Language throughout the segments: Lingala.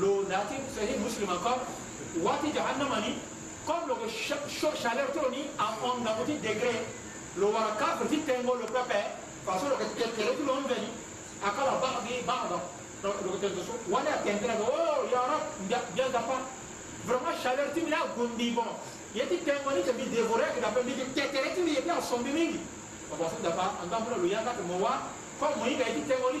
le narratif c'est musulman encore wati jahannama ni comme le chaleur to ni on na petit degré le wara kafir ti tengo lo pepe façon lo kekere le lo veni akala ba'di ba'da lo tengo so wala tendra go un rab bien d'apa vraiment chaleur tu m'as un bon yeti tengo ni te bi dévorer que d'après ni kekere tu yeti en sombi en tant que le yanga que moi comme moi il a dit tengo ni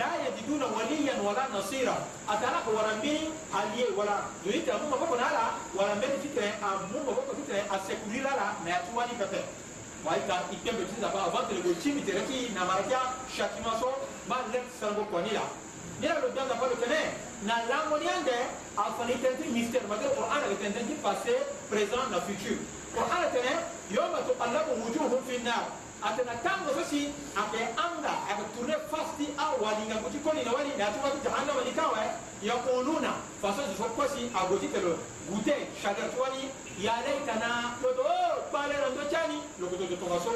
la yajiduna waliyan wala nasira atala ko warambini aliye wala yoyita mu maboko nala warambeni fitre a mu maboko fitre a sekurira la na yatuwani pepe waika ikembe tiza ba avantele go chimi tereki na marakia shakimaso ma lek sango kwanila nira lo danda palo tene na lamoniande afani tenti mister mate ko ana ke tenti passé présent na futur ko ana tene yoma to allah ko wujuhum fi nar atena tango sosi ake anga ake tourne fasti a walinga nguti koni na walinda ati wati jahannama likawe yaquluna façon so kosi agotitelo gute chadar ti wani ya laitana loto o kpalera ndo cani lokototo tonga so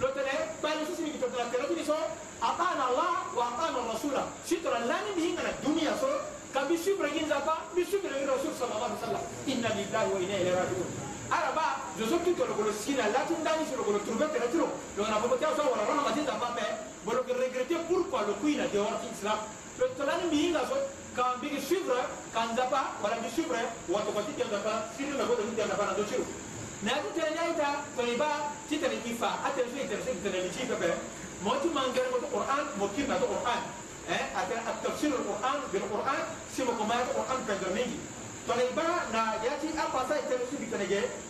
lotene kpale sosi migi totona telotini so atana allah wa atana rasula sitora lani mi hingana duniya so kabi suivre gi nzapa mi suivre gi rasul sallallahu alaihi wasallam inna lillahi wa inna ilayhi rajiun araba zosoki tolokolo sina lati ndani solokolo trouve keretiro donc na fokotea so wala rono kati tamba me boloke regrete pourquoi lokuina dehors islam lo tolani mbiinga so kan mbigi suivre kan nzapa wala mbi suivre wato kati tia nzapa sirri me koto tia nzapa na zo ciro na ati tere nyaita toni ba ti tere ki fa atere so interesse ki tere li ci pepe mo ti mangere mo to qur'an mo kirna to qur'an eh atere atafsir qur'an bil qur'an si mo ko ma qur'an pendo mingi toni ba na yati apasa interesse ki tere ge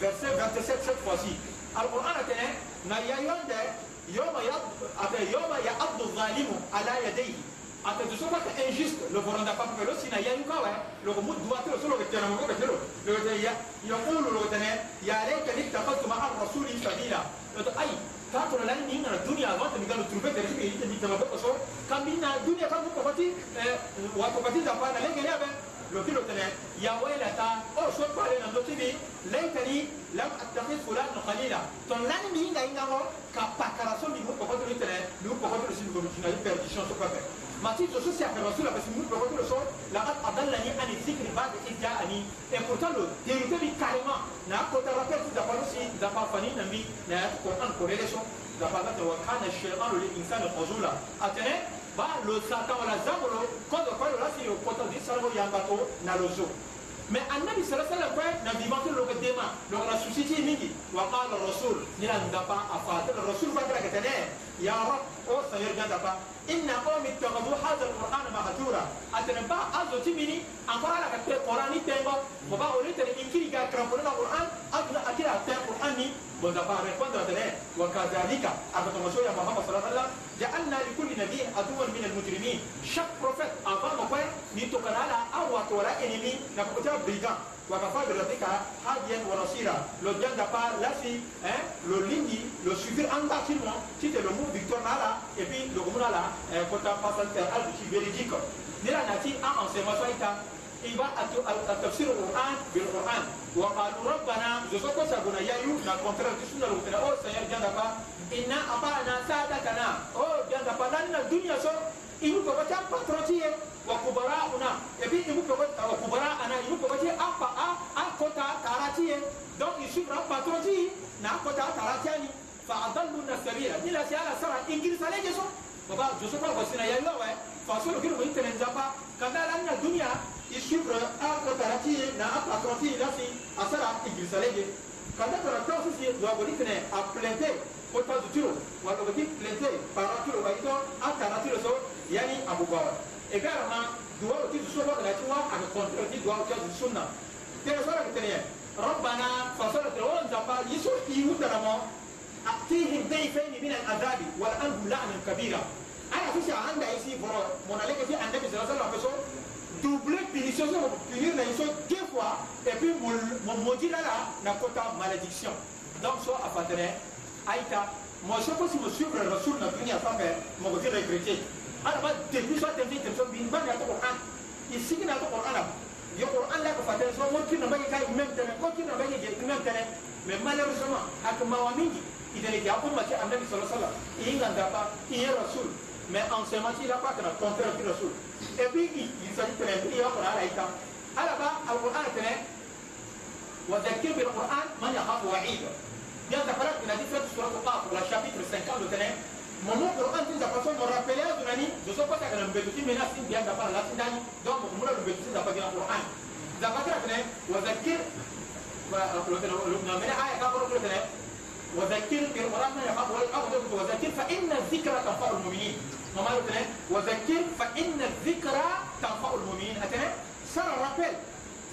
verset 27 cette fois-ci. القرآن تنه نايا يوند يوم يض أت يوم يعض الظالم على يديه أت تسمع injuste le volant d'un papa le sina يا يكوا لو مود دوات لو سلو كتير مو كتير لو تيا يقول لو تنه يا ليتني اتخذت مع الرسول سبيلا أي كاتو لان نين على الدنيا وقت اللي قالوا تروبة تريد يجي تبي تبغى تصور كم بينا الدنيا كم بقى فتي وقت فتي زمان لكن يا بني لوكيلو تلا يا ويلتا او شو قال لنا لوكيبي ليتني لم اتخذ فلان خليلا تون لاني مين غا ينغا كا باكراسو مي هو بوكو تلا تلا لو بوكو تلا سي كومي تشنا يبرديشن سو بابا ما تي تو سوسي اكو رسول بس مو بوكو تلا سو لقد اضلني عن الذكر بعد اذ جاءني اي pourtant le vérité bi carrément na ko ta rappel tu da palo si da pa fani na mi na ko an correlation da pa da wa kana shaytanu lil insani khuzula atene balosaka wana zangolo kodwa kwe lolasi lokota ndisalango yangako na lozo me annabi sala sallam kwe na vivante loke dema loka na susi ti mingi wa qala rasul nila ngapa afate rasul fakiraketene ya rab o oh, seigneur gandapa inna qomi ittahadu hadha alqur'ana mahjura atene ba azo ti mini encore ala ka te qoran ni tengo mo ba olitene inkiri ga crampone na qur'an وإذا بعد قدرة وكذلك عند تمشي محمد صلى الله عليه وسلم جعلنا لكل نبي عدوا من المجرمين شاب بروفيت أبا مكوي نيتو كنالا أو وطورا إنمي نكوتا بريغا وكفا بلاتيكا هاديا ورصيرا لو جان دابا لاسي لو لينجي لو شفير أنتا تيمو تيتي لو مو فيكتور نالا إبي لو كمو نالا كوتا فاصل تير ألو تي بيريجيكو نيرا ناتي أمان سيما سويتا إيبا أتو التفسير القرآن Oh, na contraire ah, tisunga lokutana o seigneur jangapa ina amba na sadatana o jangapa nani na dunia so imu koba ca patron ti ye wa kubara una et puis imu koba wa kubara ana imu koba ti a pa a a kota tara ti ye donc il suivra patron ti na kota tara ti ani fa adallu na sabila ni la siala sara ingirisale je so baba joso pa wasina ya yo we fa so lokiro mo intene nzapa kada la na dunia il suivra a ah, kota tara ti ye na a ah, patron ti lasi asara ingirisale je Quand on a tous ces waboli fene a plainte ko ta zutiro wala ko ti plainte para tiro wa ito a tara tiro so yani abubawa e gara na duwa ti zuso ba na ti wa a ko kontrol ti duwa ti sunna te so ra tene ربنا فصلت الولد زبا يسوع يوترمو أتيهم ضيفين من العذاب ولأنهم لعنة كبيرة أنا في شيء عندي أي شيء فرا من عليك في عندي بزرازة لا بسوا دوبلة بيشوز وبيشوز لا يسوع quoi et puis mon maudit là n'a pas malédiction donc soit à paternel aïta moi je pense que me suivre le rasoul n'a plus ni à faire mon côté regretté alors depuis soit t'es vite soit bin ban n'a pas Coran ici qui n'a pas Coran là pour un là que paternel soit moi qui n'a pas été même terrain quoi qui n'a pas été même terrain mais malheureusement avec ma famille il est déjà pour mater à Nabi sallallahu alayhi wa sallam il n'a pas il est rasoul mais en ce moment il n'a pas que le contraire du rasoul et puis il s'agit de l'imprimer au Coran aïta حلبة القرآن كمان وذكر بالقرآن من يخاف وعيده يا ذكرت من هذه فتح سورة القاف ولا شابيت رسان كامل كمان ممو القرآن تنزل قصوى مرات فلا يدناني جزء قصوى كلم بيتوتي من الناس تنزل ذكر الله تنزل دوم مخمورة بيتوتي ذكر القرآن ذكرت كمان وذكر ولكن من آية كابر كمان وذكر في وذكر فإن الذكرى تنفع المؤمنين وذكر فإن الذكرى تنفع المؤمنين sara rappel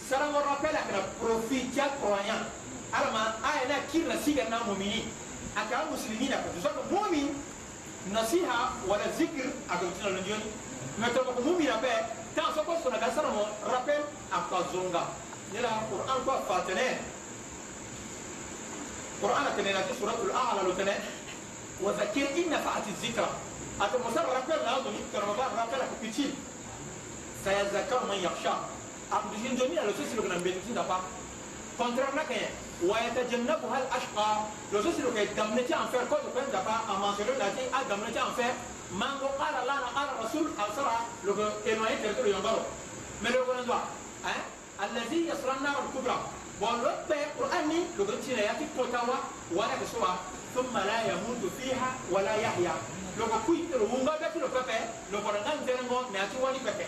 sara wa rappel akana profita koya alama ayana kirna siga na mumini aka muslimina ko so ko mumin nasiha wala zikr aka tilo no joni meto ko mumina be ta so ko sona gasara mo rappel aka zunga nila qur'an ko fatane قرآن كنا في سورة الأعلى لتنا وذكر إن فعت الذكرى أتمسر ركبنا أظن كرمضان ركبنا كبتين سيزكى من يخشى أم دجين دومين لو سيسي بغنا بيتين دفا contraire na kaya ويتجنبها الأشقى لو سيسي لو كي دمنتي أنفير كل بين دفا أما سيرو لاتي أدمنتي أنفير mango ala lana ala rasul asra lo ko enoye terto lo yongaro mais lo kono doa hein allazi yasra nar al kubra bon lo be qur'ani lo ko tire yati kotawa wala ko soa thumma la yamutu fiha wala yahya lo ko kuitro wunga be lo pepe lo ko ngan zerengo mais ati wani pepe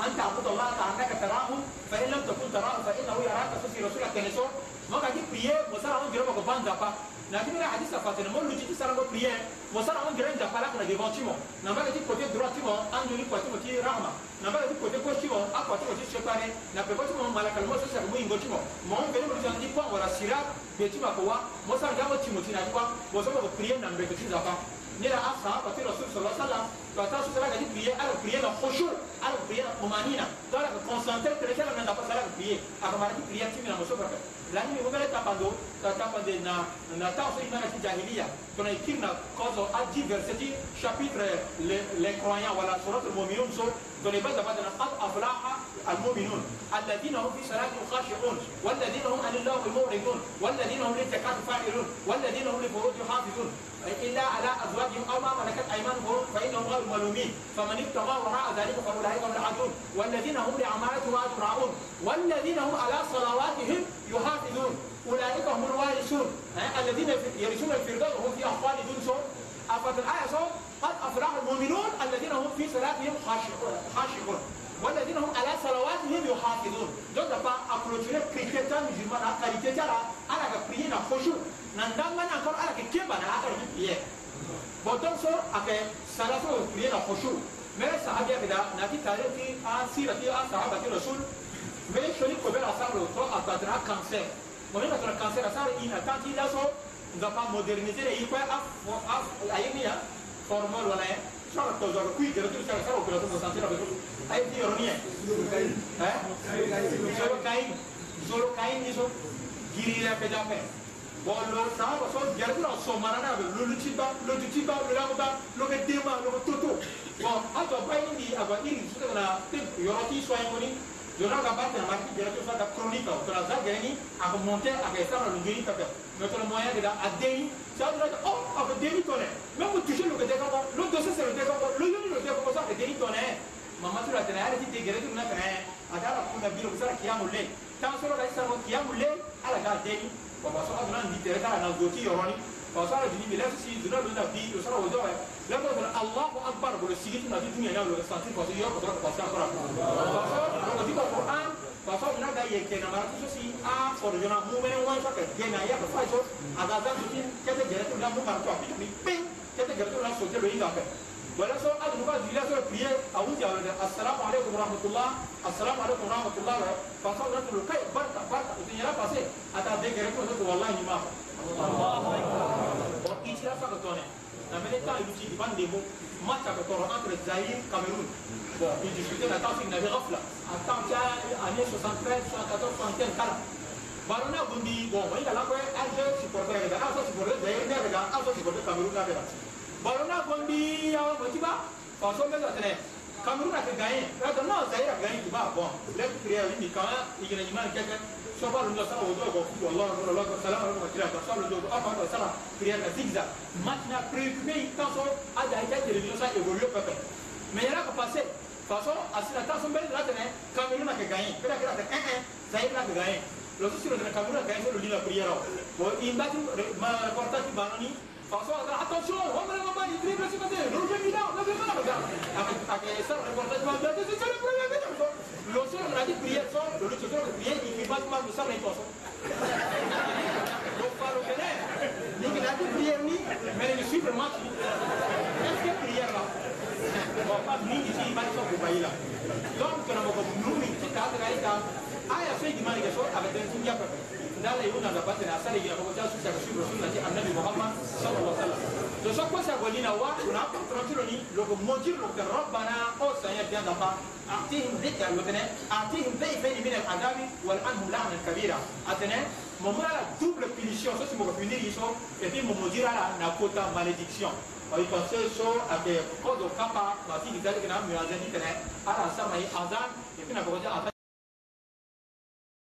أن تعبد الله كأنك تراه فإن لم تكن تراه فإنه يراك تفي رسولك كنسو ما كان يبيه وصار عن جرمك بانزا با لكن لا حديث فاتنا مول لجيت صار عن بيه وصار عن جرم جفا لك نجيبان تيمو نما كان يجيب كوتي درا تيمو أن يجيب كوتي كوتي رحمة نما كان يجيب كوتي كوتي تيمو أكو كوتي كوتي شكاري نبي كوتي مو مالك الموت سر مو ينجو تيمو ما هم بينهم لجان يجيب ولا سيرا بيجيب أكوا وصار جابو تيمو تينا جوا وصار بيه نام بيجيب زفا nira asahaba ti rasul sala sallam bata so sala kadi prier ala prier na khushu ala prier na tumanina tara ka concentrer tere sala na dapat sala prier aka mara ti prier ti mina musofa lakini wogale tapando tapande na na tanso imana ti jahiliya tona e kiri na kozo adi verset ti chapitre les, les croyants wala surat almuminun so tona e bada badana qad aflaha almuminun alladina hum fi salatihim khashiun walladina hum an illahi muridun walladina hum lizakati failun walladina hum lifurujihim hafizun إلا على أزواجهم أو ما ملكت أيمانهم فإنهم غير ملومين فمن ابتغى وراء ذلك فأولئك هم العادون والذين هم لعمالة راعون والذين هم على صلواتهم الذين يرثون الفردوس وهم فيها خالدون صوم افضل الآية صوت قد أفلح المؤمنون الذين هم في صلاتهم خاشعون والذين هم على صلواتهم يحافظون دون دبا أبروتشنا كريتيتا مجرمان كريتيتا را أنا كبرينا خشوع نندام من أنكر على كيف أنا أكار جبيه بدون صور أكى صلاتهم كبرينا خشوع مرة صحابية كده نتي تاريخي ان آه، أسيرتي أصحابة آه، الرسول مرة شنو كبر أصحابه تو أبدرها كانسير مرة كانسير أصحابه إن أتاتي لازم zapa moderniser i ko af af ayni ya formal wala ya shara to zoro kui jero tu shara shara operation mo sanse rabe ay ti yoro ni hai zoro kai zoro kai ni so giri la pe jape bon lo sa ba so jero tu so marana be lo lu tiba lo tu tiba lo la ba lo ke tema lo toto bon ato ba ni aba iri su na te yoro ti so ay mo ni yoraga batena marki jaratu faga chronique o tola zagani aka monte aka esara lungini kaka mais tola moyen de la adéi ça veut dire oh aka déi tonne même toucher le déka ko le dossier c'est le déka ko le yoni le déka ko ça aka déi tonne mama tu la tena ya ti degere tu na tena aka la kuna biro ko sara kiyamu le tan solo ka sara kiyamu le ala ga déi ko ba so aduna ni tere ka na goti yoroni ko sara dini bi la si duna duna bi sara wodo lẹ́gbẹ́ fún aláwọ̀ agbára bolo sigi tún àti dunuya yàrá lórí santi kọsi yọrọ kọsọrọ kọsi akọrọ kọsọ kọsi kọsọ an kọsọ n'a ka yẹ kẹnẹ mara kọsọ si a kọrọ jọna mun bẹ wọn sọ ka gẹnẹ a yà kọsọ ayi sọ a ka zan sọ ti kẹtẹ gẹrẹ tó la mun mara tó a bi pe kẹtẹ gẹrẹ tó la sọ tẹ lóyin kan fẹ wala sọ a dunuba jigi lasọ pie a wu jaa wẹrẹ asalaamu aleykum rahmatulah asalaamu aleykum rahmatulah wẹrẹ kọsọ wẹrẹ tó lọ kayi barika barika o ti yẹrẹ pase a ta n'avait pas l'outil, il vend des mots. Match avec entre entre et Cameroun. Bon, il discutait la temps, il n'avait raf là. Attends, qu'il y a année 73, 74, 75, 40. Barona Bundi, bon, il a la fois un jeune supporter, un autre supporter Zaïre, un autre supporter Cameroun. Barona Bundi, un petit bas, façon de la Cameroun a fait gagné. Euh, non, Zahir a gagné, tu vois? bon, l'être créé, il dit quand même, il gagne quelqu'un. sọba lóun lọ sábà ojú ọgọ kúrò ọlọ́run lọ lọgọ sálámà lọgọ kiri àgbà sọba lójú ọgọ ọmọ àgbà sábà kiri àgbà zigza matina préoccupé yi tansọ ada yi jẹjẹrẹ bi lọsọ évolué pẹpẹ mɛ yɛrɛ ka pase faso a sina tansọ bɛɛ la tɛmɛ kamerun na ka gaɲɛ bɛɛ la kira tɛ ɛn ɛn zayiri na ka gaɲɛ lɔsɔ siro tɛmɛ kamerun na ka gaɲɛ solo lina prière o bon in dati ma reportage banna ni faso a sɔrɔ attention o mɛlɛ ma ba ni triple sifate rouge mi da o bɛ bɛ bɛ na ka ga a ka a ka sara reportage ma bɛɛ tɛ sɛ sɛ Lorsque on a dit prière sans, le lorsque on a prière, il fait pas mal de sang les poissons. Donc par le bénin, il a dit prière ni, mais il suit le match. Est-ce que prière là Bon, pas ni ici, il va être au pays là. Donc, on a beaucoup de nous, mais c'est à la aya so yigi mani ke so aga den tunya pa dala yuna na batena sare yina ko walina wa tunapa turatuloni loko mojir loko rabbana o sanya biyan dapa atihim dhikra lotene atihim dhaifaini min al'adabi wal anhum lahnan kabira atene momora la double punition so si moko punir yiso et puis momojira la na kota malédiction oyi pense so ate kodo kapa mati gizali kena muazani tene ala sama yi azan et puis na kodo